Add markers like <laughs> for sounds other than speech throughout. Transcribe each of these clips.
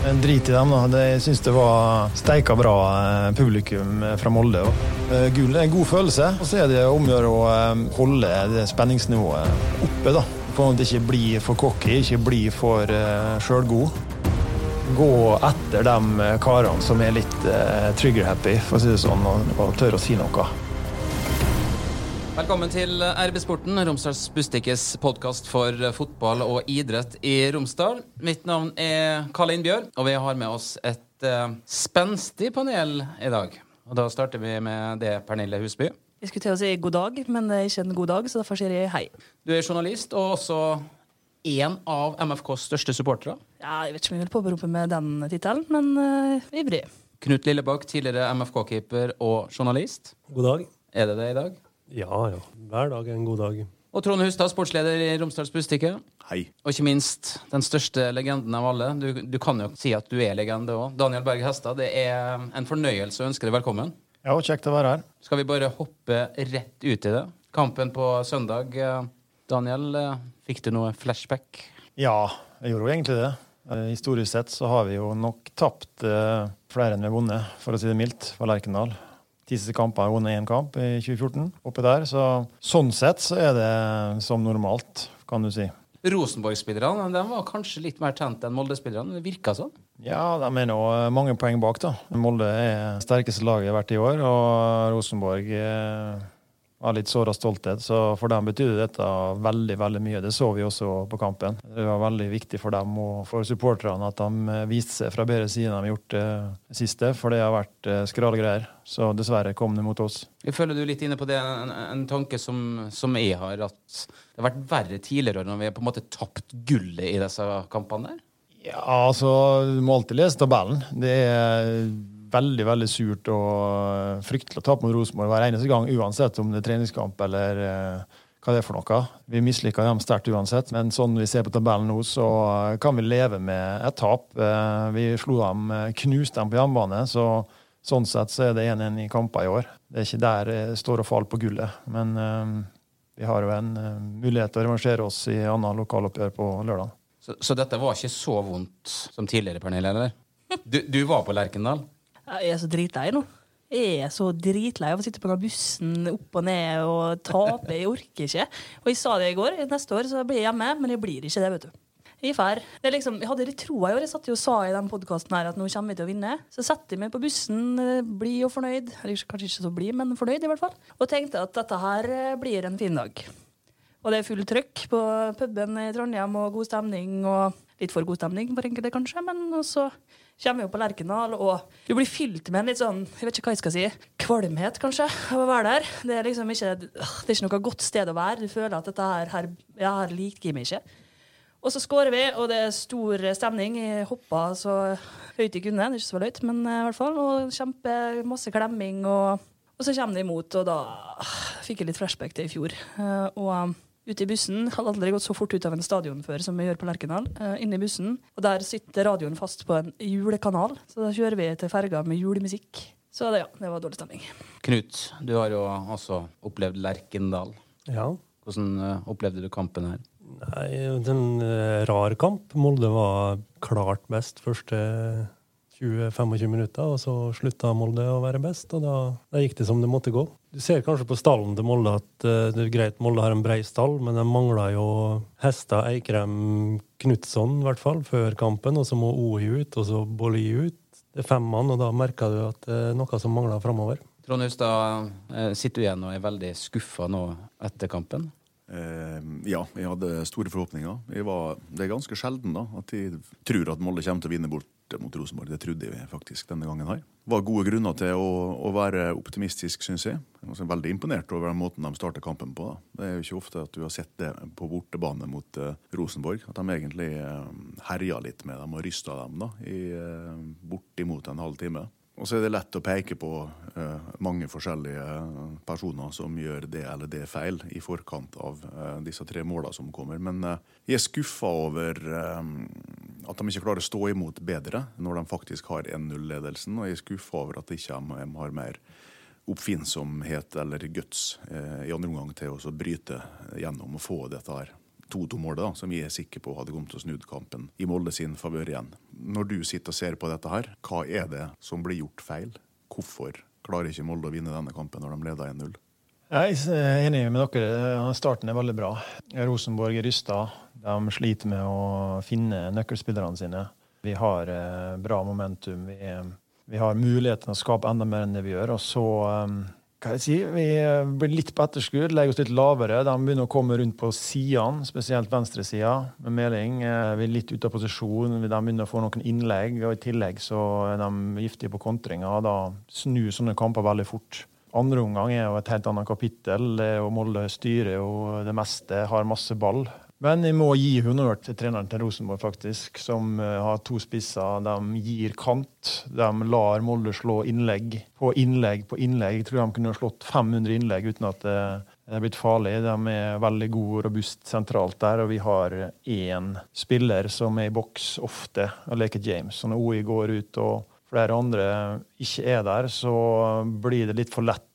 Drit i dem, da. de syns det var steika bra eh, publikum eh, fra Molde. eh, Gull er en god følelse. Og så er det om å gjøre å holde det spenningsnivået oppe. da. For at det ikke blir for cocky, ikke blir for uh, sjølgod. Gå etter de karene som er litt trigger-happy, for å si det sånn, og tør å si noe. Velkommen til RB Sporten, Romsdals Bustikkes podkast for fotball og idrett i Romsdal. Mitt navn er Karl Innbjørn, og vi har med oss et uh, spenstig panel i dag. Og Da starter vi med det, Pernille Husby. Jeg skulle til å si god dag, men det er ikke en god dag, så derfor sier jeg hei. Du er journalist og også en av MFKs største supportere. Ja, jeg vet ikke om jeg vil påberope med den tittelen, men uh, ivrig. Knut Lillebakk, tidligere MFK-keeper og journalist. God dag. Er det det i dag? Ja, ja. Hver dag er en god dag. Og Trond Hustad, sportsleder i Romsdals Bustikke. Hei. Og ikke minst den største legenden av alle. Du, du kan jo si at du er legende òg. Daniel Berg Hestad, det er en fornøyelse å ønske deg velkommen. Ja, Kjekt å være her. Skal vi bare hoppe rett ut i det? Kampen på søndag. eh, Daniel, eh, fikk du noe flashback? Ja, jeg gjorde jo egentlig det. Eh, Historisk sett så har vi jo nok tapt flere enn vi har vunnet, for å si det mildt, for Lerkendal. Ti siste kamper har vunnet én kamp i 2014, oppi der. Så sånn sett så er det som normalt, kan du si. Rosenborg-spillerne de var kanskje litt mer tent enn Molde-spillerne. Det virka sånn. Ja, de er nå mange poeng bak, da. Molde er sterkeste laget hvert i år, og Rosenborg eh, har litt såra stolthet. Så for dem betydde dette veldig veldig mye. Det så vi også på kampen. Det var veldig viktig for dem og for supporterne at de eh, viste seg fra bedre side enn de har gjort det siste, for det har vært skralgreier. skrale greier. Så dessverre kom det mot oss. Jeg føler du litt inne på det, en, en tanke som, som jeg har, at det har vært verre tidligere når vi har på en måte tapt gullet i disse kampene der. Ja, altså, du må alltid lese tabellen. Det er veldig veldig surt og fryktelig å tape mot Rosenborg hver eneste gang, uansett om det er treningskamp eller eh, hva det er for noe. Vi misliker dem sterkt uansett, men sånn vi ser på tabellen nå, så kan vi leve med et tap. Eh, vi slo dem, eh, knuste dem på hjemmebane, så sånn sett så er det 1-1 i kamper i år. Det er ikke der det står og faller på gullet, men eh, vi har jo en eh, mulighet til å revansjere oss i annet lokaloppgjør på lørdag. Så, så dette var ikke så vondt som tidligere, Pernille? eller? Du, du var på Lerkendal? Jeg er så dritlei nå. Jeg er så dritlei av å sitte på den bussen opp og ned og tape. Jeg orker ikke. Og jeg sa det i går. Neste år så blir jeg hjemme, men jeg blir ikke det, vet du. Jeg fær. Det er liksom, jeg hadde litt troa i år. Jeg satt jo og sa i den podkasten her at nå kommer vi til å vinne. Så setter jeg meg på bussen, eh, blid og fornøyd. Eller kanskje ikke så blid, men fornøyd i hvert fall. Og tenkte at dette her eh, blir en fin dag. Og det er fullt trøkk på puben i Trondheim og god stemning. og Litt for god stemning for enkelte, kanskje, men så kommer jo på Lerkendal, og du blir fylt med en litt sånn jeg vet ikke hva jeg skal si, kvalmhet, kanskje, av å være der. Det er liksom ikke, det er ikke noe godt sted å være. Du føler at dette her, her, ja, her liker meg ikke. Og så skårer vi, og det er stor stemning. Jeg hoppa så høyt jeg kunne. Ikke så veldig høyt, men i hvert fall. Og kjempe, masse klemming. Og, og så kommer det imot, og da fikk jeg litt flashback til i fjor. Og ute i bussen hadde aldri gått så fort ut av en stadion før som vi gjør på Lerkendal. Uh, inne i bussen. Og der sitter radioen fast på en julekanal, så da kjører vi til ferga med julemusikk. Så det, ja, det var dårlig stemning. Knut, du har jo også opplevd Lerkendal. Ja. Hvordan uh, opplevde du kampen her? Nei, det er en uh, rar kamp. Molde var klart best første 20-25 minutter, og så slutta Molde å være best, og da, da gikk det som det måtte gå. Du ser kanskje på stallen til Molde at eh, det er greit Molde har en brei stall, men de mangler jo hester Eikrem, Knutson i hvert fall, før kampen, og så må OI ut, og så Bolli ut. Det er fem mann, og da merker du at det er noe som mangler framover. Trond Hustad, eh, sitter du igjen og er veldig skuffa nå etter kampen? Eh, ja, jeg hadde store forhåpninger. Jeg var, det er ganske sjelden da, at jeg tror at Molde kommer til å vinne bort mot Rosenborg. Det trodde jeg faktisk denne gangen her. Det var gode grunner til å, å være optimistisk, syns jeg. Jeg var veldig imponert over den måten de starter kampen på. Da. Det er jo ikke ofte at du har sett det på bortebane mot uh, Rosenborg. At de egentlig uh, herja litt med dem og rysta dem da, i uh, bortimot en halv time. Og så er det lett å peke på uh, mange forskjellige personer som gjør det eller det feil i forkant av uh, disse tre måla som kommer. Men uh, jeg er skuffa over eh, at de ikke klarer å stå imot bedre når de faktisk har 1-0-ledelsen. Og jeg er skuffa over at de ikke har mer oppfinnsomhet eller guts eh, i andre omgang til å bryte gjennom og få dette her 2-2-målet, da, som jeg er sikker på hadde kommet til å snudd kampen i Molde sin favør igjen. Når du sitter og ser på dette her, hva er det som blir gjort feil? Hvorfor klarer ikke Molde å vinne denne kampen når de leder 1-0? Jeg er enig med dere. Starten er veldig bra. Rosenborg er rysta. De sliter med å finne nøkkelspillerne sine. Vi har eh, bra momentum. Vi, vi har muligheten å skape enda mer enn det vi gjør. Og så um, hva jeg si, Vi blir litt på etterskudd, legger oss litt lavere. De begynner å komme rundt på sidene, spesielt venstresida med Meling. Vi er litt ute av posisjon. De begynner å få noen innlegg, og i tillegg så er de giftige på kontringer. Da snur sånne kamper veldig fort. Andre omgang er jo et helt annet kapittel. Det er jo Molde styrer jo det meste, har masse ball. Men jeg må gi honnør til treneren til Rosenborg, faktisk, som uh, har to spisser. De gir kant. De lar Molde slå innlegg på innlegg på innlegg. Jeg tror de kunne slått 500 innlegg uten at det er blitt farlig. De er veldig gode og robust sentralt der, og vi har én spiller som er i boks ofte og leker James. Så når OI går ut og flere andre ikke er der, så blir det litt for lett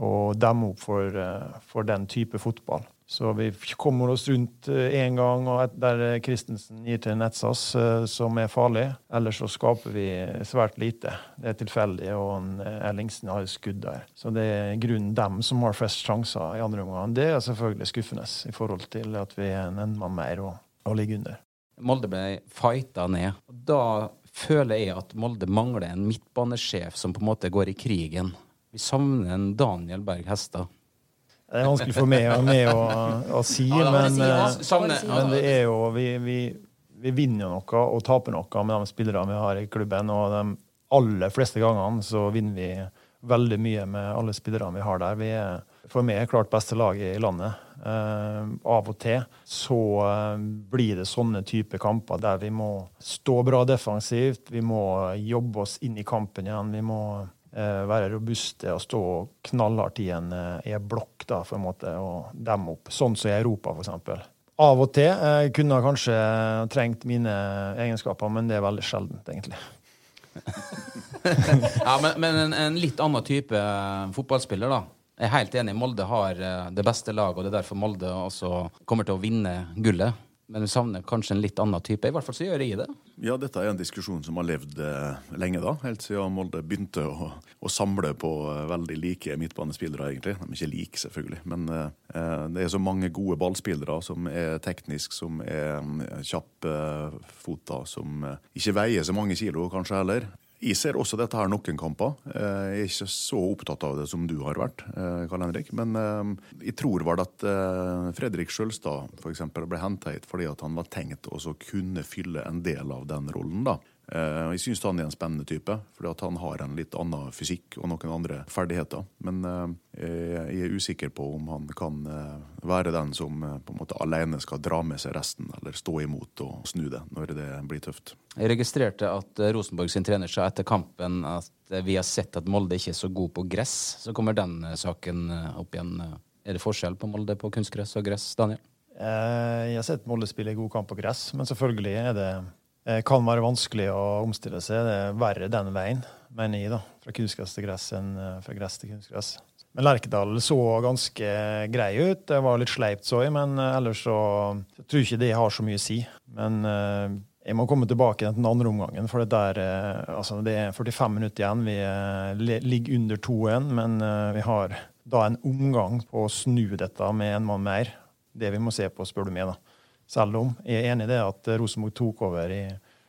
å demme opp for, eh, for den type fotball. Så vi kommer oss rundt én gang, og der Christensen gir til Netsas, eh, som er farlig. Ellers så skaper vi svært lite. Det er tilfeldig, og Ellingsen har skudd der. Så det er grunnen dem som har flest sjanser i andre omgang. Det er selvfølgelig skuffende i forhold til at vi er en mann mer og, og ligger under. Molde ble fighta ned. Da føler jeg at Molde mangler en midtbanesjef som på en måte går i krigen. Vi savner en Daniel Berg Hestad. Det er vanskelig for meg, meg å, å, si, ja, men, si, eh, men, det er jo vi, vi, vi vinner noe og taper noe med de spillerne vi har i klubben. Og de aller fleste gangene så vinner vi veldig mye med alle spillerne vi har der. Vi er for meg klart beste laget i landet. Uh, av og til så uh, blir det sånne type kamper der vi må stå bra defensivt. Vi må jobbe oss inn i kampen igjen. Vi må uh, være robuste og stå knallhardt i en, i blokk da, for en måte, og demme opp. Sånn som i Europa, f.eks. Av og til uh, kunne jeg kanskje trengt mine egenskaper, men det er veldig sjeldent, egentlig. <laughs> ja, men, men en, en, litt annen type fotballspiller, da. Jeg er helt enig. Molde har eh, det beste laget, og det er derfor Molde også kommer til å vinne gullet. Men vi savner kanskje en litt annen type. I hvert fall så gjør jeg det. Ja, dette er en diskusjon som har levd eh, lenge, da. Helt siden Molde begynte å, å samle på eh, veldig like midtbanespillere, egentlig. De er ikke like, selvfølgelig. Men eh, det er så mange gode ballspillere som er teknisk, som er kjappfota, som ikke veier så mange kilo, kanskje heller. Jeg ser også dette her noen kamper. Eh, jeg er ikke så opptatt av det som du har vært, eh, Karl Henrik. Men eh, jeg tror vel at Fredrik Sjølstad f.eks. ble henta hit fordi han var tenkt å kunne fylle en del av den rollen. da. Eh, jeg syns han er en spennende type, fordi han har en litt annen fysikk og noen andre ferdigheter. Men eh, jeg er usikker på om han kan eh, være den som på en måte alene skal dra med seg resten, eller stå imot og snu det når det blir tøft. Jeg registrerte at Rosenborg sin trener sa etter kampen at vi har sett at Molde ikke er så god på gress. Så kommer den saken opp igjen. Er det forskjell på Molde på kunstgress og gress, Daniel? Jeg har sett Molde spille god kamp på gress, men selvfølgelig er det Eh, kan være vanskelig å omstille seg. Det er verre den veien, mener jeg, da, fra kunstgress til gress enn eh, fra gress til kunstgress. Men Lerkedal så ganske grei ut. Det var litt sleipt, så jeg, men eh, ellers så jeg tror ikke det har så mye å si. Men jeg må komme tilbake til den andre omgangen, for det, der, altså det er 45 minutter igjen. Vi ligger under 2-1, men vi har da en omgang på å snu dette med en mann mer. Det vi må se på, spør du meg. da. Selv om jeg er enig i det at Rosenborg tok over i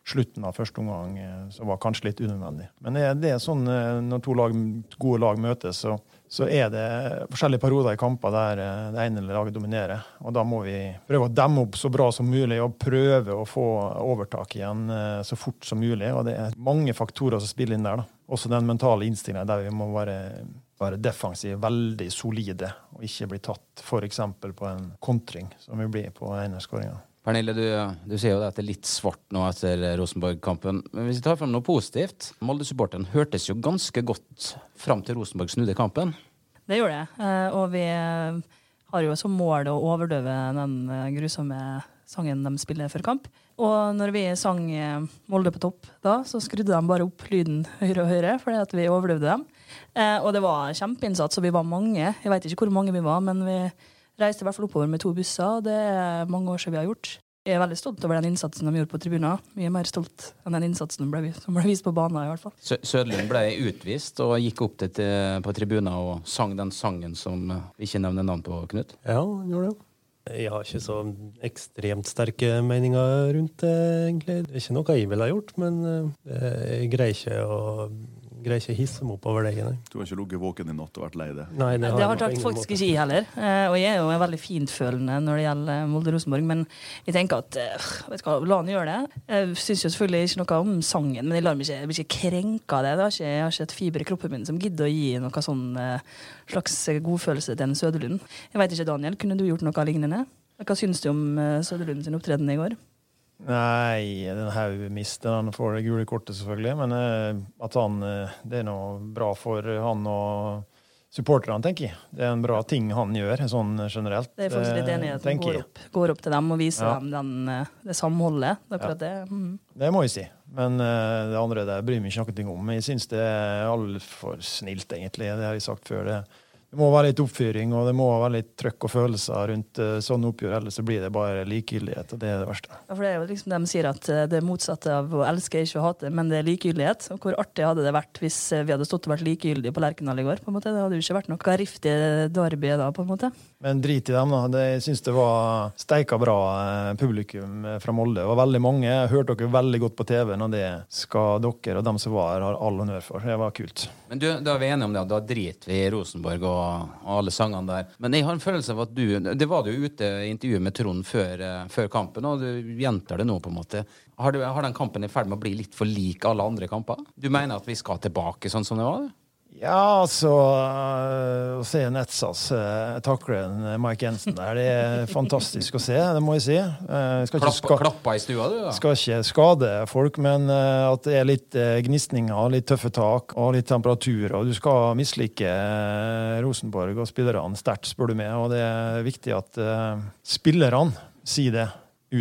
slutten av første omgang, eh, som var kanskje litt unødvendig. Men det, det er sånn eh, når to lag, gode lag møtes, så, så, er det forskjellige perioder i kamper der eh, det ene laget dominerer. Og da må vi prøve å demme opp så bra som mulig og prøve å få overtak igjen så fort som mulig. Og det er mange faktorer som spiller inn der. da. Også den mentale innstillingen der vi må være være defensive, veldig solide, og ikke bli tatt f.eks. på en kontring, som vi blir på ene skåringa. Pernille, du, du sier jo at det er litt svart nå etter Rosenborg-kampen. Men hvis vi tar fram noe positivt Molde-supporteren hørtes jo ganske godt fram til Rosenborg snudde kampen. Det gjorde det. Eh, og vi har jo som mål å overdøve den eh, grusomme sangen de spiller før kamp. Og når vi sang eh, Molde på topp da, så skrudde de bare opp lyden høyere og høyere fordi at vi overlevde dem. Eh, og det var kjempeinnsats, og vi var mange. Jeg veit ikke hvor mange vi var, men vi Reiste i hvert fall oppover med to busser, og det er mange år siden vi har gjort. Jeg er veldig stolt over den innsatsen de gjorde på tribunen. Mye mer stolt enn den innsatsen som ble, som ble vist på banen. i hvert fall. Sø Sødlund ble utvist og gikk opp til, til, på tribunen og sang den sangen som vi ikke nevner navn på, Knut. Ja, han gjorde det. Jeg har ikke så ekstremt sterke meninger rundt det, egentlig. Det er ikke noe jeg ville ha gjort, men eh, jeg greier ikke å greier ikke å hisse meg opp over det. Nei. Du har ikke ligget våken i natt og vært lei deg? Nei, det har, det har jeg faktisk ikke jeg heller. Eh, Og jeg er jo veldig fintfølende når det gjelder Molde-Rosenborg, men jeg tenker at eh, vet du hva, la han gjøre det. Jeg syns jo selvfølgelig ikke noe om sangen, men jeg lar meg ikke, jeg blir ikke krenka av det. det har ikke, jeg har ikke et fiber i kroppen min som gidder å gi noe sånn eh, slags godfølelse til en Søderlund. Jeg vet ikke, Daniel, kunne du gjort noe lignende? Hva syns du om eh, Søderlund sin opptreden i går? Nei, den her mister han får det gule kortet, selvfølgelig. Men eh, at han eh, Det er noe bra for han og supporterne, tenker jeg. Det er en bra ting han gjør, sånn generelt. Det er faktisk litt enighet. han går opp, går opp til dem og viser Ja. dem den, eh, det samholdet. Det er det. Mm. Det må jeg si. Men det andre der bryr meg ikke noe om. Jeg syns det er altfor snilt, egentlig. Det har jeg sagt før. Det, det må være litt oppfyring, og det må være litt trøkk og følelser rundt uh, sånne oppgjør. Ellers så blir det bare likegyldighet, og det er det verste. Ja, for det er jo liksom De sier at eh, det er motsatte av å elske er ikke å hate, men det er likegyldighet. Og hvor artig hadde det vært hvis eh, vi hadde stått og vært likegyldige på Lerkendal i går? på en måte? Det hadde jo ikke vært noe riftig derby da, på en måte. Men drit i dem, da. Det, jeg syns det var steika bra publikum fra Molde. Det var veldig mange. Jeg hørte dere veldig godt på TV-en, og det skal dere og dem som var her, ha all honnør for. Det var kult. Men du, da er vi enige om det, da driter vi i Rosenborg og, og alle sangene der. Men jeg har en følelse av at du Det var du ute i intervjuet med Trond før, eh, før kampen, og du gjentar det nå, på en måte. Har, du, har den kampen i ferd med å bli litt for lik alle andre kamper? Du mener at vi skal tilbake sånn som det var? Ja, altså øh, Å se Netsas uh, takle Mike Jensen der, det er fantastisk å se, det må jeg si. Uh, skal, Klappa, ska, klappa i stua, du, da? skal ikke skade folk, men uh, at det er litt uh, gnisninger, litt tøffe tak og litt temperatur. Og du skal mislike øh, Rosenborg og spillerne sterkt, spør du meg. Og det er viktig at øh, spillerne sier det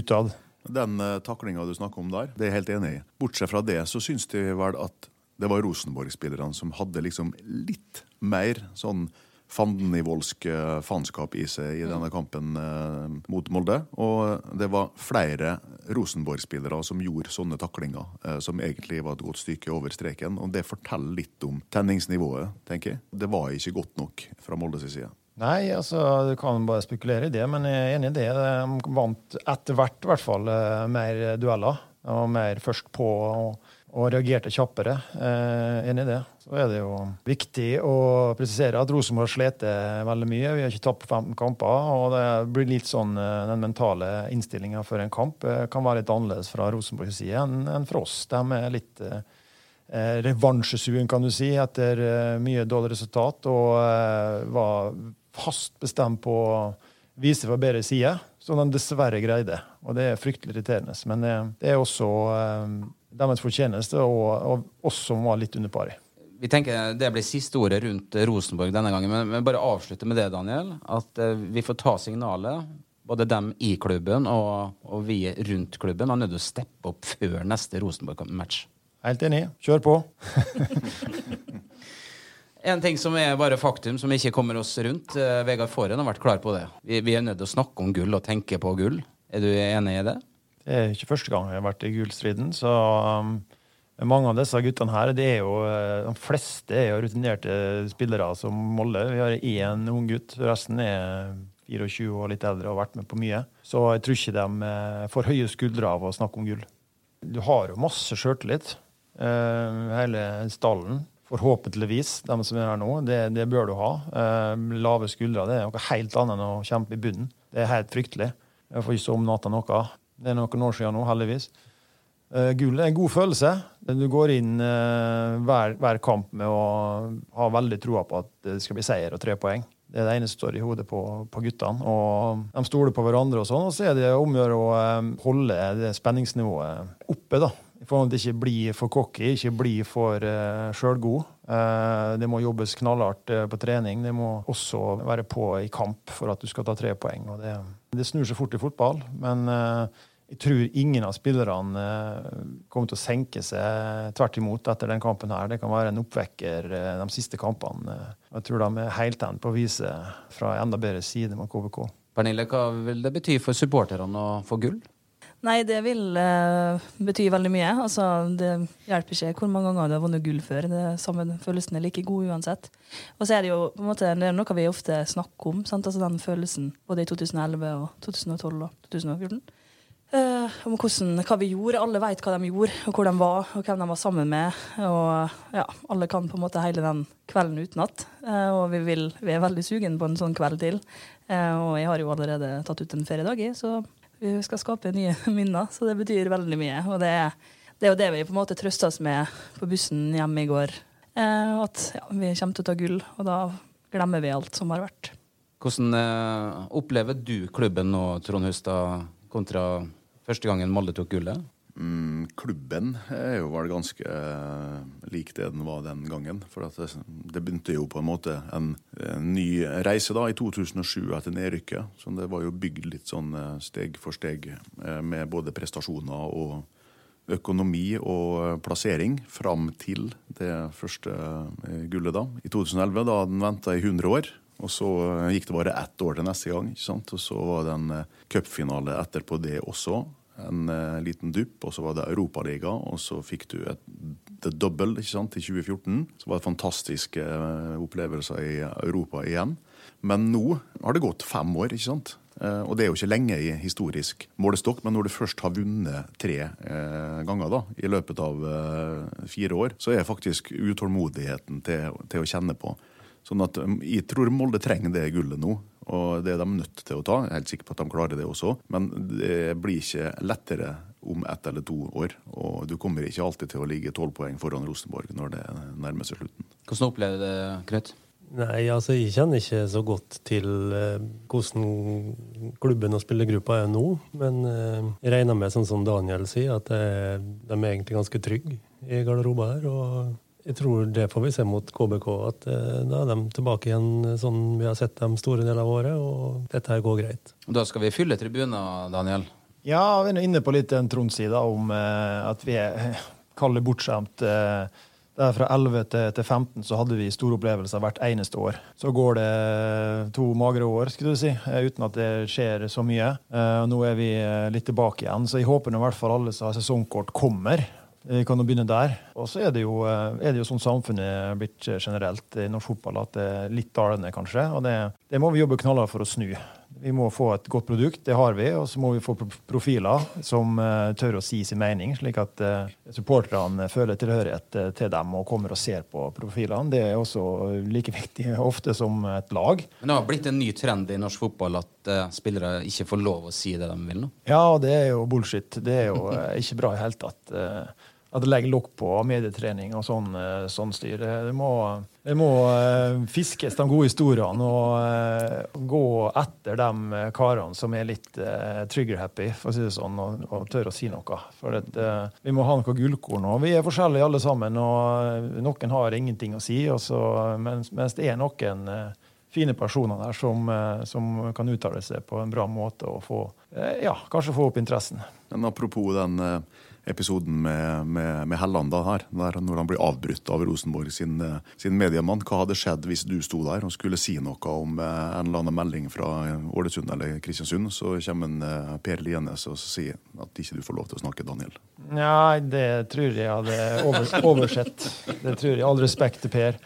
utad. Den uh, taklinga du snakker om der, det er jeg helt enig i. Bortsett fra det, så syns de vel at det var Rosenborg-spillerne som hadde liksom litt mer sånn fandenivoldsk eh, faenskap i seg i denne kampen eh, mot Molde. Og det var flere Rosenborg-spillere som gjorde sånne taklinger, eh, som egentlig var et godt stykke over streken. Og det forteller litt om tenningsnivået, tenker jeg. Det var ikke godt nok fra Moldes side. Nei, altså, du kan bare spekulere i det, men jeg er enig i det. De vant etter hvert i hvert fall eh, mer dueller. Og mer først på og, og reagerte kjappere. Eh, enig i det. Så er det jo viktig å presisere at Rosenborg slitt veldig mye. Vi har ikke tapt 15 kamper. Og det blir litt sånn eh, den mentale innstillinga for en kamp eh, kan være litt annerledes fra Rosenborgs side enn for oss. De er litt eh, eh, revansjesuen, kan du si, etter mye dårlig resultat. Og eh, var fast bestemt på å vise fra bedre side, som de dessverre greide. Og det er fryktelig irriterende. Men eh, det er også eh, deres fortjeneste, og, og oss som var litt under pari. Vi tenker Det blir siste ordet rundt Rosenborg denne gangen. Men, men bare avslutte med det, Daniel. At eh, vi får ta signalet. Både dem i klubben og, og vi rundt klubben er nødt til å steppe opp før neste Rosenborg-match. Helt enig. Kjør på. <laughs> En ting som er bare faktum, som ikke kommer oss rundt. eh, Vegard Forhen har vært klar på det. Vi, vi er nødt til å snakke om gull og tenke på gull. Er du enig i det? Det er ikke første gang jeg har vært i gullstriden, så um, mange av disse guttene her, det er jo, eh, de fleste er jo rutinerte spillere som Molde. Vi har én ung gutt, resten er 24 og litt eldre og har vært med på mye. Så jeg tror ikke de eh, får høye skuldre av å snakke om gull. Du har jo masse sjøltillit, eh, hele stallen. Forhåpentligvis, de som er her nå. Det, det bør du ha. Lave skuldre det er noe helt annet enn å kjempe i bunnen. Det er helt fryktelig. Jeg får ikke sove om natta noe. Det er noen år siden nå, heldigvis. Uh, gull er en god følelse. Du går inn uh, hver, hver kamp med å ha veldig troa på at det skal bli seier og tre poeng. Det er det eneste som står i hodet på, på guttene. Og de stoler på hverandre, og sånn, og så er det om å gjøre å eh, holde det spenningsnivået oppe. da. I forhold til ikke bli for cocky, ikke bli for uh, sjølgod. Uh, det må jobbes knallhardt uh, på trening. Det må også være på i kamp for at du skal ta tre poeng. det, det snur seg fort i fotball, men uh, Jeg tror ingen av spillerne kommer til å senke seg tvert imot etter den kampen. her. Det kan være en oppvekker de siste kampene. Jeg tror de er heltent på å vise fra enda bedre side mot KBK. Pernille, hva vil det bety for supporterne å få gull? Nei, det vil eh, bety veldig mye. Altså, det hjelper ikke hvor mange ganger du har vunnet gull før. Det samme Følelsen er like god uansett. Og så er det jo på en måte, det er noe vi ofte snakker om. Sant? Altså Den følelsen både i 2011 og 2012 og 2014. Eh, om hvordan, hva vi gjorde. Alle vet hva de gjorde, og hvor de var, og hvem de var sammen med. Og ja, Alle kan på en måte hele den kvelden utenat. Uh, og vi, vil, vi, er veldig sugen på en sånn kveld til. Uh, og jeg har jo allerede tatt ut en feriedag, i, så vi skal skape nye <laughs> minner. Så det betyr veldig mye. Og det, det er jo det vi på en måte trøsta oss med på bussen hjemme i går. Eh, at ja, vi kommer til å ta gull, og da glemmer vi alt som har vært. Hvordan opplever du klubben nå, Trond Hustad, kontra Første gangen Molde tok gullet? Mm, klubben er jo vel ganske eh, lik det den var den gangen. For det, det, begynte jo på en måte en, en, ny reise da i 2007 etter nedrykket. Så det var jo bygd litt sånn uh, steg for steg eh, med både prestasjoner og økonomi og plassering fram til det første gullet da, i 2011. Da den venta i 100 år. Og så gikk det bare ett år til neste gang. ikke sant? Og så var det en cupfinale etterpå det også en uh, liten dupp, og så var det Europaliga, og så fikk du et the double ikke sant, i 2014. Så var det fantastiske uh, opplevelser i Europa igjen. Men nå har det gått fem år, ikke sant. Uh, og det er jo ikke lenge i historisk målestokk, men når du først har vunnet tre ganger da, i løpet av fire år, så er faktisk utålmodigheten til, til å kjenne på. Sånn at Jeg tror Molde trenger det gullet nå, og det er de nødt til å ta. Jeg er helt sikker på at de klarer det også. Men det blir ikke lettere om ett eller to år. Og du kommer ikke alltid til å ligge tolv poeng foran Rosenborg når det nærmer seg slutten. Hvordan opplever du det, Knut? Nei, altså Jeg kjenner ikke så godt til eh, hvordan klubben og spillergruppa er nå. Men eh, jeg regner med, sånn som Daniel sier, at eh, de er egentlig ganske trygge i garderoben her. og jeg tror det får vi se mot KBK, at eh, da er de tilbake igjen sånn vi har sett dem store deler av året, og dette her går greit. Da skal vi fylle tribuner, Daniel? Ja, vi er inne på litt den Trond-sida om eh, at vi er <laughs> kaller bortskjemt. Eh, der fra 11 til, 15 så hadde vi store opplevelser hvert eneste år. Så går det to magre år skulle du si, uten at det skjer så mye. Nå er vi litt tilbake igjen, så jeg håper i hvert fall alle som har sesongkort, kommer. Vi kan jo begynne der. Og så er det jo, eh, er det jo sånn samfunnet er blitt generelt i norsk fotball, at det er litt dalende, kanskje. Og det, det, må vi jobbe knallhardt for å snu. Vi må få et godt produkt, det har vi. Og så må vi få profiler som tør å si sin mening, slik at supporterne føler tilhørighet til dem og kommer og ser på profilene. Det er også like viktig <laughs> ofte som et lag. Men det har blitt en ny trend i norsk fotball at spillere ikke får lov å si det de vil nå? Ja, det er jo bullshit. Det er jo ikke bra i det hele tatt at det legger lokk på medietrening og sånn, eh, sånn styr. Det må, det må uh, fiskes de gode historiene og uh, gå etter de karene som er litt trigger-happy, for å si det sånn, og, og tør å si noe. For det, vi må ha noe gullkorn. Og vi er forskjellige alle sammen, og noen har ingenting å si, så, mens, mens, det er noen fine personer der som, som, kan uttale seg på en bra måte og få, ja, kanskje få opp interessen. Men apropos den episoden med, med, med Helland da, her, der når han blir avbrutt av Rosenborg sin, eh, sin, mediemann. Hva hadde skjedd hvis du sto der og skulle si noe om eh, en eller annen melding fra Ålesund eller Kristiansund? Så kommer en, eh, Per Lienes og sier at ikke du får lov til å snakke, Daniel. Nei, det tror jeg hadde over, oversett. Det tror jeg. All respekt til Per,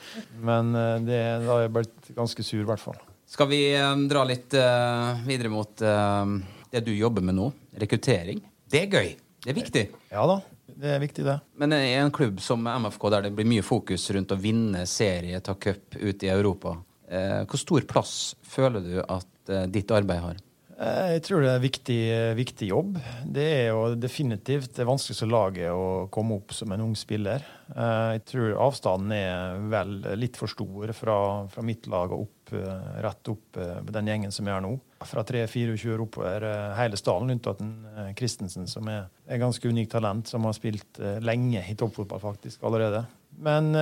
men det, da har jeg blitt ganske sur, i hvert fall. Skal vi um, dra litt uh, videre mot uh, det du jobber med nå? Rekruttering. Det er gøy. Det er viktig. Ja da, det er viktig, det. Men i en klubb som MFK, der det blir mye fokus rundt å vinne serie, ta cup ute i Europa, eh, hvor stor plass føler du at eh, ditt arbeid har? Eh, jeg tror det er en viktig, viktig, jobb. Det er jo definitivt det vanskeligste laget å komme opp som en ung spiller. Eh, jeg tror avstanden er vel litt for stor fra, fra mitt lag og opp, eh, rett opp den gjengen som jeg er nå fra 3-24 oppover eh, hele stallen, unntatt eh, Christensen, som er et ganske unikt talent, som har spilt eh, lenge i toppfotball faktisk allerede. Men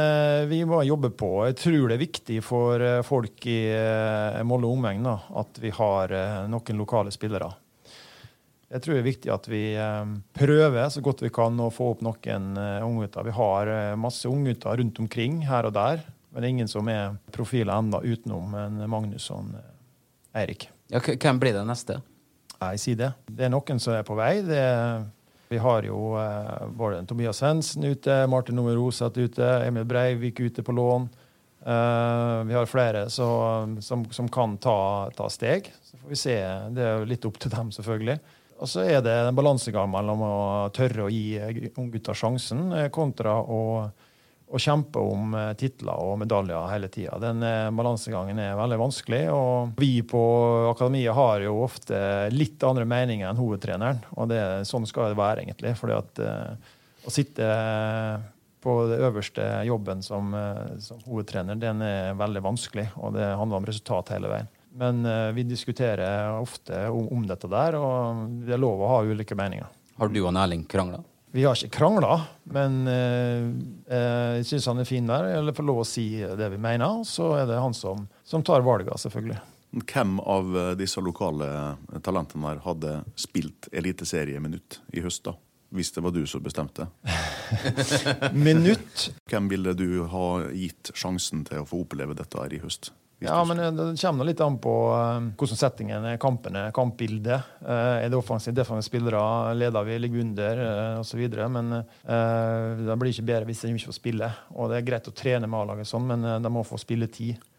vi må jobbe på. Jeg tror det er viktig for folk i Molde og omegn at vi har noen lokale spillere. Jeg tror det er viktig at vi prøver så godt vi kan å få opp noen unggutter. Vi har masse unggutter rundt omkring her og der, men det er ingen som er profiler enda utenom en Magnus og en, eh, Eirik. Ja, hvem blir det neste? Nei, si det. Det er noen som er på vei. Det vi har jo eh, både Tobias Hensen ute, Martin Roseth ute, Emil Breivik ute på lån. Uh, vi har flere så, som, som kan ta, ta steg. Så får vi se. Det er jo litt opp til dem, selvfølgelig. Og så er det en balansegang mellom å tørre å gi unggutta sjansen, eh, kontra å, å kjempe om eh, titler og medaljer hele tida. Den eh, balansegangen er veldig vanskelig. Og vi på akademiet har jo ofte litt andre meninger enn hovedtreneren. Og det, sånn skal det være, egentlig. fordi at eh, å sitte på det øverste jobben som, uh, som hovedtrener, den er veldig vanskelig. Og det handler om resultat hele veien. Men uh, vi diskuterer ofte om, om dette der, og det er lov å ha ulike meninger. Har du og Erling krangla? Vi har ikke krangla, men eh, eh, jeg syns han er fin der. Eller får lov å si det vi mener. Så er det han som, som tar valget selvfølgelig. Hvem av eh, disse lokale talentene her hadde spilt eliteserieminutt i høst, da? Hvis det var du som bestemte. <laughs> Minutt. Hvem ville du ha gitt sjansen til å få oppleve dette her i høst? Ja, men det kommer litt an på eh, hvordan settingen er, kampene, kampbildet. Eh, er det offensivt, defensive spillere, leder vi, ligger under eh, osv. Men det blir ikke bedre hvis de ikke får spille. Og det er greit å trene med A-laget sånn, men de må få spilletid.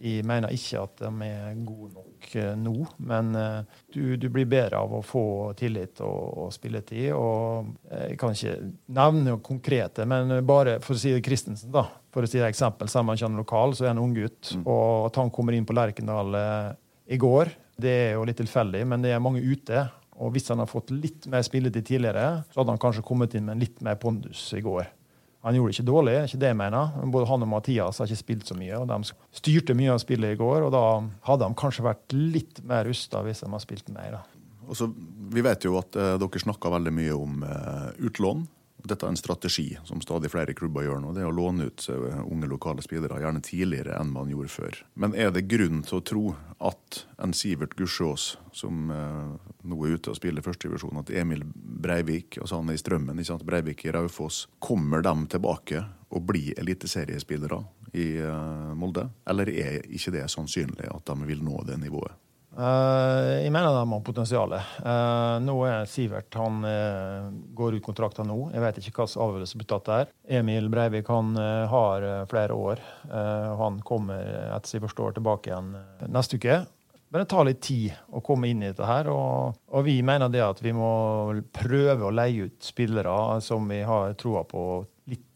Jeg mener ikke at de er gode nok nå, men eh, du, du blir bedre av å få tillit og, og spilletid. Og eh, jeg kan ikke nevne noe konkrete, men bare for å si det Christensen, da. For å si et eksempel, selv om han ikke er lokal, så er han unggutt. Og at han kommer inn på Lerkendal eh, i går, det er jo litt tilfeldig, men det er mange ute. Og hvis han har fått litt mer spilletid tidligere, så hadde han kanskje kommet inn med litt mer pondus i går. Han gjorde det ikke dårlig, det er ikke det jeg mener. Men Både han og Mathias har ikke spilt så mye. og De styrte mye av spillet i går, og da hadde de kanskje vært litt mer rusta hvis de hadde spilt mer. da. Og vi vet jo at eh, dere snakker veldig mye om eh, utlån. Dette er en strategi som stadig flere klubber gjør nå. Det er å låne ut eh, unge lokale spillere, gjerne tidligere enn man gjorde før. Men er det grunn til å tro at en Sivert Gussiås, som eh, nå er ute og spiller førstedivisjon, at Emil Breivik, altså han er i Strømmen, ikke sant? Breivik i Raufoss, kommer dem tilbake og blir eliteseriespillere i eh, Molde? Eller er ikke det sannsynlig at de vil nå det nivået? Eh, jeg mener de har potensial. Uh, nå er Sivert han uh, går ut kontrakten nå. Jeg vet ikke slags avgjørelse blir tatt der. Emil Breivik han eh, har eh, flere år. Eh, han kommer etter jeg forstår tilbake igjen eh, neste uke. Men det tar litt tid å komme inn i dette her. Og, og vi mener det at vi må prøve å leie ut spillere som vi har troa på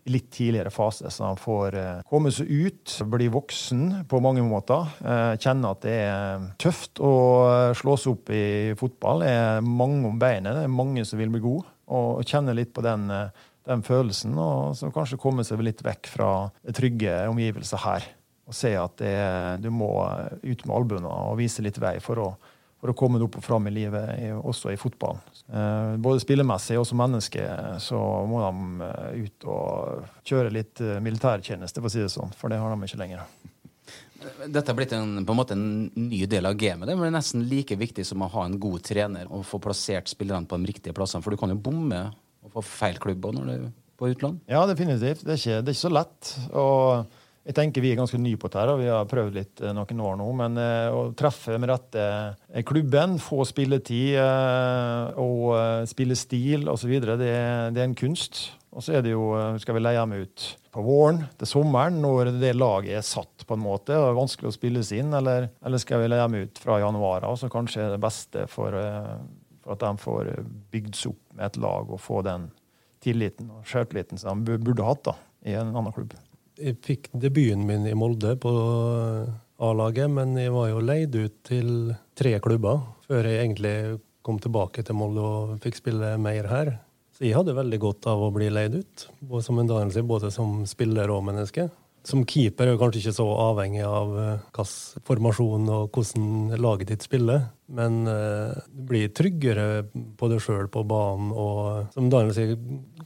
litt, tidligere fase, så han får eh, komme seg ut, bli voksen på mange måter. Eh, kjenne at det er tøft å eh, slå seg opp i fotball. Det er mange om beinet, det er mange som vil bli gode. Og kjenne litt på den, eh, den følelsen, og så kanskje komme seg litt vekk fra trygge omgivelser her. Og se at det, du må ut med albuene og vise litt vei for å, for å komme deg opp og fram i livet, også i fotballen. Eh, både spillemessig og som menneske så må de eh, ut og kjøre litt eh, militærtjeneste, for å si det sånn. For det har de ikke lenger. Dette er blitt en, på en måte en ny del av gamet. Det er nesten like viktig som å ha en god trener og få plassert spillerne på de riktige plassene. For du kan jo bomme og få feil klubb når du er på utland. Ja, definitivt. Det er ikke, det er ikke så lett. Og jeg tenker vi er ganske nye på dette, vi har prøvd litt eh, noen år nå. Men eh, å treffe med rette eh, klubben, få spilletid og spillestil osv., det, det er en kunst. Og så er det jo, skal vi leie dem ut på våren til sommeren, når det laget er satt på en måte og er vanskelig å spilles inn, eller, eller skal vi leie dem ut fra januar av, som kanskje er det beste for, for at de får bygd seg opp med et lag og få den tilliten og selvtilliten som de burde hatt da, i en annen klubb. Jeg fikk debuten min i Molde på A-laget, men jeg var jo leid ut til tre klubber før jeg egentlig kom tilbake til Molde og fikk spille mer her. Så jeg hadde veldig godt av å bli leid ut, som en dannelse, både som spiller og menneske. Som keeper er du kanskje ikke så avhengig av eh, hvilken formasjon og hvordan laget ditt spiller, men eh, du blir tryggere på deg sjøl på banen. Og som Daniel sier,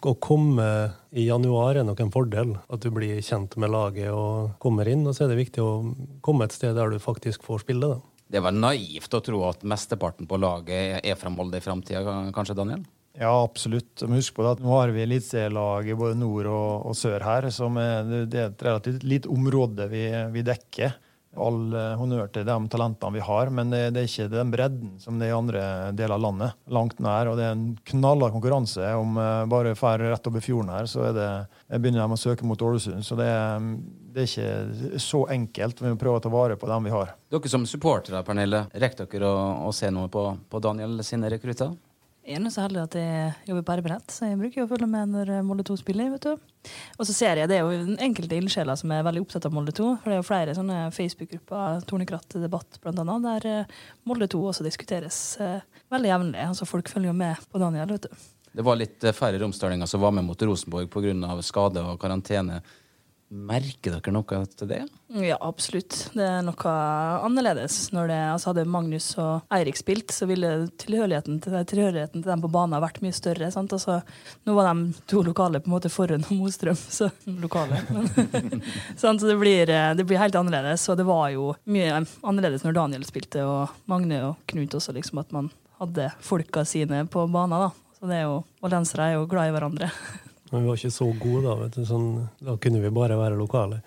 å komme i januar er nok en fordel. At du blir kjent med laget og kommer inn. Og så er det viktig å komme et sted der du faktisk får spille. da. Det er vel naivt å tro at mesteparten på laget er fra Molde i framtida, kanskje, Daniel? Ja, absolutt. Men husk på det at nå har vi eliteserielag i både nord og, og, sør her. som er, Det er et relativt lite område vi, vi dekker. All uh, honnør til de talentene vi har, men det, det, er ikke den bredden som det er i andre deler av landet. Langt nær. Og det er en knallhard konkurranse. Om uh, bare drar rett over fjorden her, så det, begynner de å søke mot Ålesund. Så det, det, er ikke så enkelt. Vi må prøve å ta vare på dem vi har. Dere som supportere, Pernille, rekker dere å, å se noe på, på Daniel sine rekrutter? Jeg er så heldig at jeg jobber på med nett, så jeg bruker å følge med når Molde 2 spiller. vet du. Og så ser jeg det er jo enkelte ildsjeler som er veldig opptatt av Molde 2. For det er jo flere sånne Facebook-grupper, Tornekratt debatt annet, der eh, Molde 2 også diskuteres eh, veldig jevnlig. Altså folk følger jo med på Daniel, vet du. Det var litt eh, færre romsdalinger som var med mot Rosenborg pga. skade og karantene. Merker dere noe til det? Ja, absolutt. Det er noe annerledes. Når det, altså hadde Magnus og Eirik spilt, så ville tilhørigheten til, tilhørigheten til dem på banen vært mye større. Altså, nå var de to lokale på en måte Forhund <laughs> Mostrøm, så lokale. <laughs> så det blir, det blir, helt annerledes. Og det var jo mye annerledes når Daniel spilte, og Magne og Knut også, liksom at man hadde folka sine på banen. da. Så det er jo, Valdensere er jo glad i hverandre. <laughs> Men vi var ikke så gode da. vet du. Sånn, da kunne vi bare være lokale.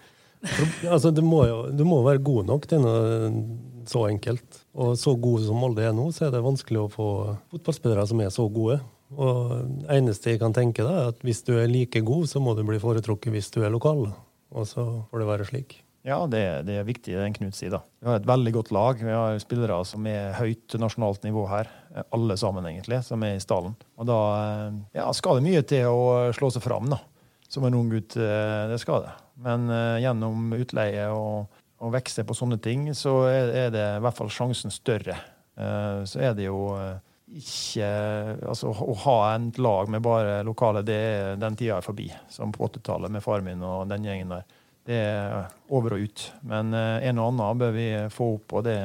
altså, du må jo du må være god nok til noe så enkelt. Og så gode som Molde er nå, så er det vanskelig å få fotballspillere som er så gode. Og det eneste jeg kan tenke, da, er at hvis du er like god, så må du bli foretrukket hvis du er lokal. Og så får det være slik. Ja, det, det er viktig, det Knut sier. da. Vi har et veldig godt lag. Vi har spillere som er høyt nasjonalt nivå her. Alle sammen, egentlig, som er i stallen. Og da eh, ja, skal det mye til å slå seg fram, da. Som en ung gutt. Eh, det skal det. Men uh, gjennom utleie og, og vekse på sånne ting, så er, er, det i hvert fall sjansen større. Så er det jo ikke Altså, å ha et lag med bare lokale, det er den tida er forbi. Som på 80-tallet med far min og den gjengen der det er over og ut. Men eh, en og annen bør vi få opp, og det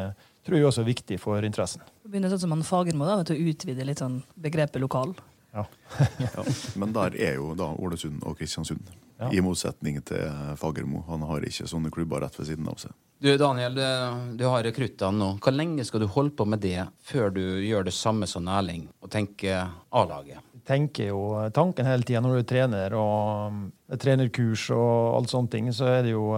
tror jeg også er viktig for interessen. Begynner sånn som han Fagermo da, til å utvide litt sånn begrepet lokal. Ja. <laughs> ja. Men der er jo da Ålesund og Kristiansund. Ja. I motsetning til Fagermo. Han har ikke sånne klubber rett ved siden av seg. Du Daniel, du har rekruttene nå. Hvor lenge skal du holde på med det før du gjør det samme som Erling og tenker A-laget? Tenker jo tanken hele tida når du trener og um, trenerkurs og alt sånne ting, så er det jo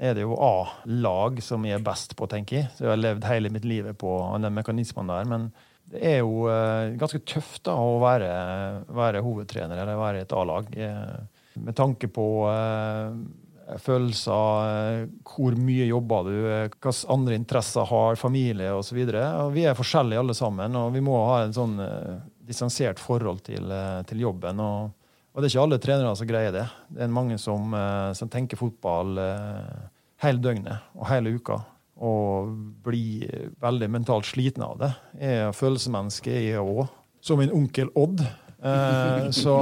det jo A-lag som jeg er best på, tenker jeg. Så jeg har levd hele mitt liv på den mekanismen der. Men det er jo uh, ganske tøft da å være, være hovedtrener eller være i et A-lag. Med tanke på følelser, hvor mye jobber du, hvilke andre interesser har familie osv. Vi er forskjellige alle sammen, og vi må ha en sånn distansert forhold til, eh, til jobben. Og, og, det er ikke alle trenere som greier det. Det er mange som, eh, som tenker fotball eh, hele døgnet og hele uka. Og blir veldig mentalt sliten av det. Jeg er følelsesmenneske, jeg òg. Som min onkel Odd. Så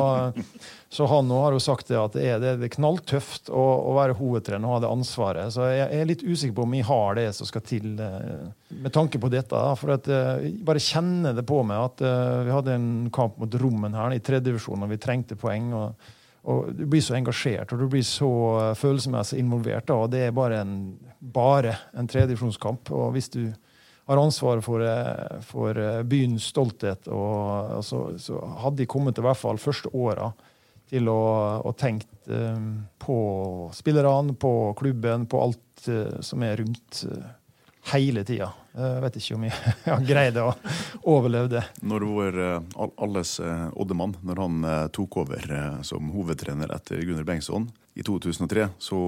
så han har jo sagt det at det er, det er knalltøft å, å, være hovedtrener og ha det ansvaret. Så jeg, er litt usikker på om jeg har det som skal til eh, med tanke på dette. For at eh, jeg bare kjenner det på meg at vi hadde en kamp mot Rommen her i tredjedivisjon, og vi trengte poeng. og, og Du blir så engasjert og du blir så følelsesmessig involvert. Og Det er bare en, bare en tredjedivisjonskamp. Og hvis du har ansvaret for, for byens stolthet, og, så, så hadde de kommet til hvert fall første åra til å, å tenke um, på spillerne, på klubben, på alt som er rundt uh, hele tida. Jeg vet ikke om jeg <laughs> har greid å overleve det. Når vår alles Oddemann når han tok over som hovedtrener etter Gunnar Bengtsson i 2003, så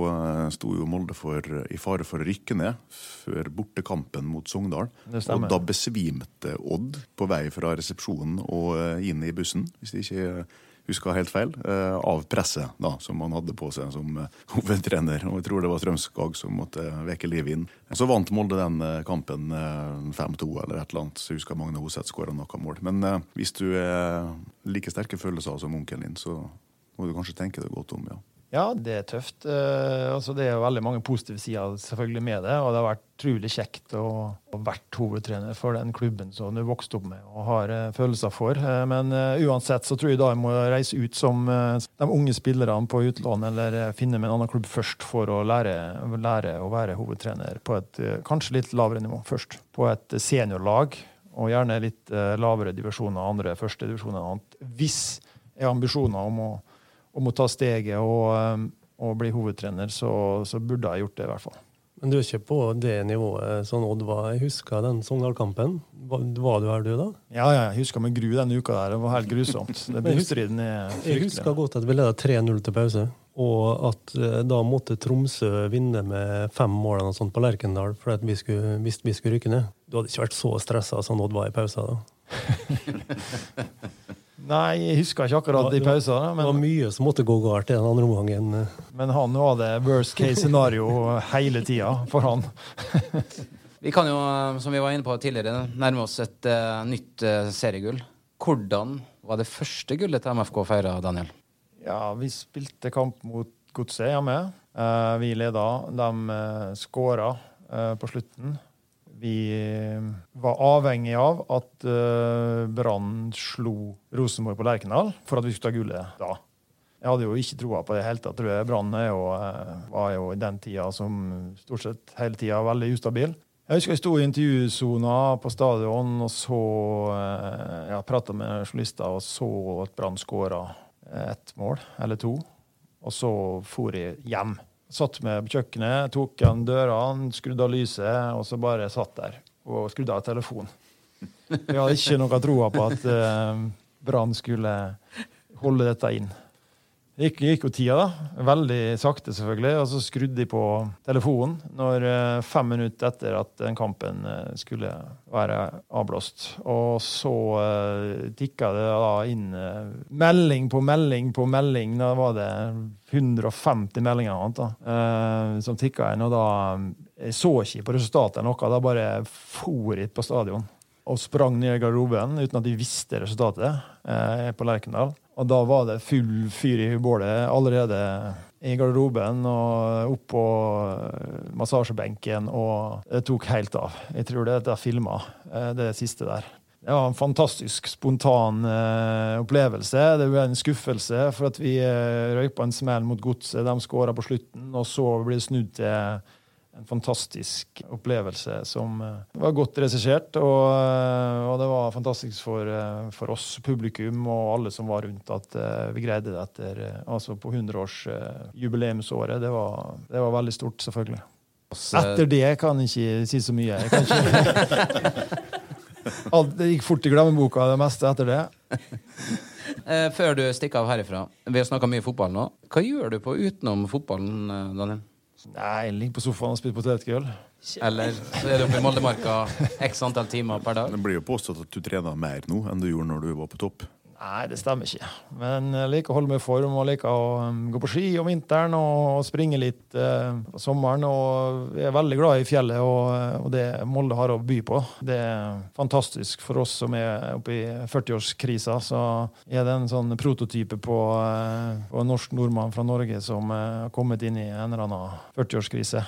sto jo Molde for, i fare for å rykke ned før bortekampen mot Sogndal. Og da besvimte Odd på vei fra resepsjonen og inn i bussen. hvis det ikke huska helt feil, eh, av presset da, som han hadde på seg som eh, hovedtrener. Og jeg tror det var Strømskag som måtte vekke liv inn. Så vant Molde den eh, kampen 5-2 eller et eller annet. Så jeg husker Magne Hoseth skåra noe mål. Men hvis du er like sterke følelser som onkelen din, så må du kanskje tenke deg godt om, ja. Ja, det er tøft. Uh, altså, det er veldig mange positive sider selvfølgelig med det. Og det har vært utrolig kjekt å ha vært hovedtrener for den klubben som du vokste opp med og har uh, følelser for. Uh, men uansett så tror jeg da jeg må reise ut som de unge spillerne på utlån, eller finne med en annen klubb først for å lære, lære å være hovedtrener på et kanskje litt lavere nivå først. På et seniorlag, og gjerne litt lavere divisjoner, andre første divisjoner annet. Hvis jeg har ambisjoner om å om å ta steget og, um, og bli hovedtrener, så, så, burde jeg gjort det, i hvert fall. Men du er ikke på det nivået som Odd var? Jeg husker den Sogndal-kampen. Var, var, du her, du, da? Ja, ja jeg husker med gru den uka der. Det var helt grusomt. Det Bustriden er fryktelig. Jeg husker godt at vi leda 3-0 til pause, og at eh, da måtte Tromsø vinne med fem mål eller sånt på Lerkendal for at vi skulle, hvis vi skulle rykke ned. Du hadde ikke vært så stressa som Odd var i pausa da? <laughs> Nei, jeg husker ikke akkurat i pausa. Men... Det var mye som måtte gå galt i den andre omgangen. Men han hadde worst case scenario hele tida for han. <laughs> vi kan jo, som vi var inne på tidligere, nærme oss et uh, nytt uh, seriegull. Hvordan var det første gullet til MFK feira, Daniel? Ja, vi spilte kamp mot Godset, hjemme. Uh, vi leda. De uh, skåra på slutten. Vi eh, var avhengig av at uh, Brann slo Rosenborg på Lerkendal for at vi skulle ta gullet da. Jeg hadde jo ikke troa på det hele tatt. Brann uh, var jo i den tida som stort sett hele tida veldig ustabil. Jeg husker jeg sto i intervjusona på stadion og så ja, prata med journalister og så at Brann skåra ett mål eller to. Og så for jeg hjem. Satt med på kjøkkenet, tok igjen dørene, skrudde av lyset, og så bare satt der og skrudde av telefonen. Jeg hadde ikke noe troa på at uh, Brann skulle holde dette inn. Gikk, gikk, jo tida, da. Veldig sakte, selvfølgelig. Og så skrudde de på telefonen når uh, fem minutter etter at den kampen uh, skulle være avblåst. Og så uh, tikka det da inn melding på melding på melding. Da var det 150 meldinger annet, da, som tikka inn. Og da Jeg så ikke på resultatet noe. Da bare for jeg på stadion og sprang ned i garderoben uten at de visste resultatet på Lerkendal. Og da var det full fyr i bålet allerede i garderoben og opp på massasjebenken, og det tok helt av. Jeg tror det er filma, eh, det siste der. Det var en fantastisk spontan uh, opplevelse. Det ble en skuffelse for at vi eh, røyk en smell mot godset. De skåra på slutten, og så ble det snudd til en fantastisk opplevelse som uh, var godt regissert. Og, uh, og, det var fantastisk for, uh, for, oss, publikum og alle som var rundt, at vi greide det etter altså på 100-årsjubileumsåret. Det, var, det var veldig stort, selvfølgelig. Etter det kan jeg ikke si så mye. Jeg kan. <laughs> Alt, det gikk fort i glemmeboka, det meste etter det. <laughs> Før du stikker av herifra, vi har snakka mye fotball nå. Hva gjør du på utenom fotballen, Daniel? Nei, ligger på sofaen og spiller potetgull. Eller så er du oppe i Moldemarka x antall timer per dag. Det blir jo påstått at du trener mer nå enn du gjorde når du var på topp. Nei, det stemmer ikke. Men jeg liker å holde meg i form og liker å um, gå på ski om vinteren og springe litt eh, på sommeren. Og jeg er veldig glad i fjellet og, og, det Molde har å by på. Det er fantastisk for oss som er oppe i 40-årskrisa. Så er det en sånn prototype på, eh, på en norsk nordmann fra Norge som eh, har kommet inn i en eller annen 40-årskrise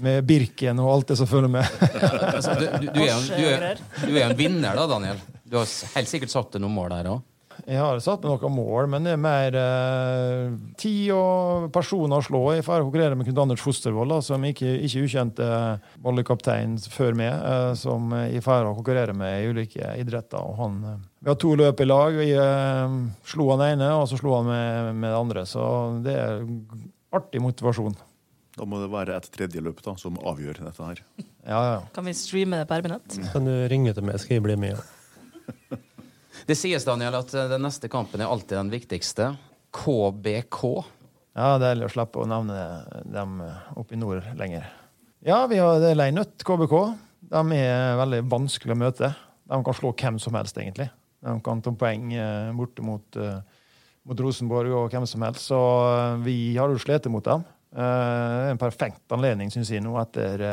med Birken og alt det som følger med. <laughs> du, du, du, er du, er, du er en vinner da, Daniel. Du har helt sikkert satt deg noen mål der òg? Jeg har satt meg noen mål, men det er mer eh, tid og personer å slå. Jeg får konkurrere med Knut Anders Fostervoll, som ikke, ikke ukjente eh, volley-kaptein før meg, eh, som jeg får konkurrere med i ulike idretter. Og han, eh, vi har to løp i lag. Vi eh, slo han ene, og så slo han med, med det andre. Så det er artig motivasjon. Da må det være et tredje løp da, som avgjør dette her. Ja, ja. Kan vi streame det på RB-nett? Kan du ringe til meg, skal jeg bli med? <laughs> Det sies Daniel, at eh, den neste kampen er alltid den viktigste. KBK. Ja, det er deilig å slippe å nevne dem eh, oppe i nord lenger. Ja, vi har Leinøtt KBK. De er veldig vanskelig å møte. De kan slå hvem som helst, egentlig. De kan ta poeng eh, borte mot, mot Rosenborg og hvem som helst. Så vi har jo slitt mot dem. Det er en perfekt anledning, syns jeg, nå etter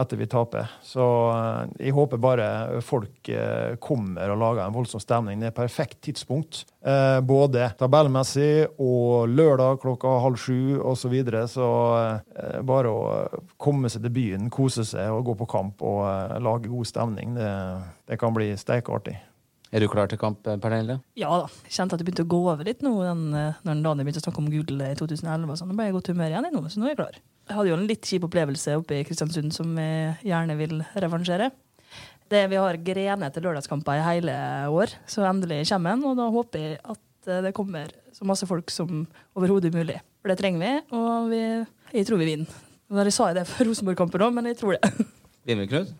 etter vi taper. Så eh, jeg håper bare folk eh, kommer og lager en voldsom stemning. Det er perfekt tidspunkt. Eh, både tabellmessig og lørdag klokka halv sju osv. Så, videre. så bare å komme seg til byen, kose seg og gå på kamp og lage god stemning, det, det kan bli steikartig. Er du klar til kamp, Pernille? Ja da. Jeg kjente at det begynte å gå over litt nå den, eh, når Daniel begynte å snakke om gull i 2011. og sånn. Nå ble jeg i godt humør igjen, nå, så nå er jeg klar. Jeg hadde jo en litt kjip opplevelse oppe i Kristiansund som jeg gjerne vil revansjere. Det, vi har grenet til lørdagskamper i hele år, så endelig kommer den. Og da håper jeg at eh, det kommer så masse folk som overhodet mulig. For det trenger vi, og vi, jeg tror vi vinner. Jeg sa det for Rosenborg-kampen òg, men jeg tror det. Vinner vi, Knut?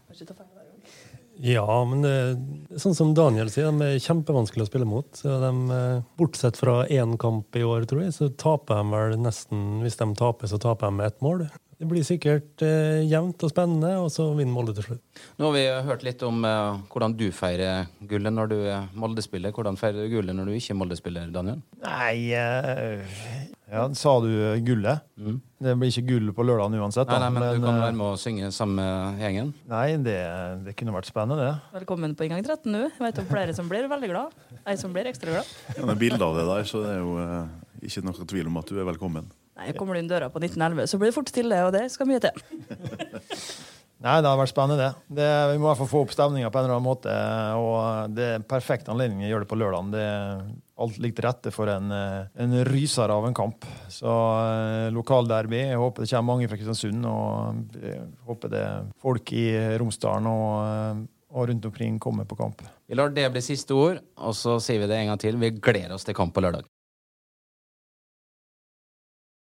Ja, men det, er sånn som Daniel sier, de er kjempevanskelig å spille mot. Så de, eh, bortsett fra én kamp i år, tror jeg, så taper de vel nesten Hvis de taper, så taper de med ett mål. Det blir sikkert eh, jevnt og spennende, og så vinner Molde til slutt. Nå har vi hørt litt om eh, hvordan du feirer gullet når du er Molde-spiller. Hvordan feirer du gullet når du ikke er Molde-spiller, Daniel? Nei eh, Ja, sa du gullet? Det blir ikke gull på lørdagen uansett. Nei, nei, men, du kan eh, være med og synge sammen med gjengen. Nei, det, det kunne vært spennende, det. Velkommen på inngang 13 nå. Jeg vet om flere som blir veldig glad. Ei som blir ekstra glad. Ja, med bilder av det der, så det er jo eh, ikke noe tvil om at du er velkommen. Nei, Kommer du inn døra på 1911, så blir det fort stille, og det skal mye til. <laughs> Nei, det har vært spennende, det. det vi må i hvert fall få opp stemninga på en eller annen måte. Og det er en perfekt anledning å gjøre det på lørdag. Det er alt ligger til rette for en, eh, en ryser av en kamp. Så eh, lokalderby. Jeg håper det kommer mange fra Kristiansund. Og jeg håper det er folk i Romsdalen og, eh, og rundt omkring kommer på kamp. Vi lar det bli siste ord, og så sier vi det en gang til. Vi gleder oss til kamp på lørdag.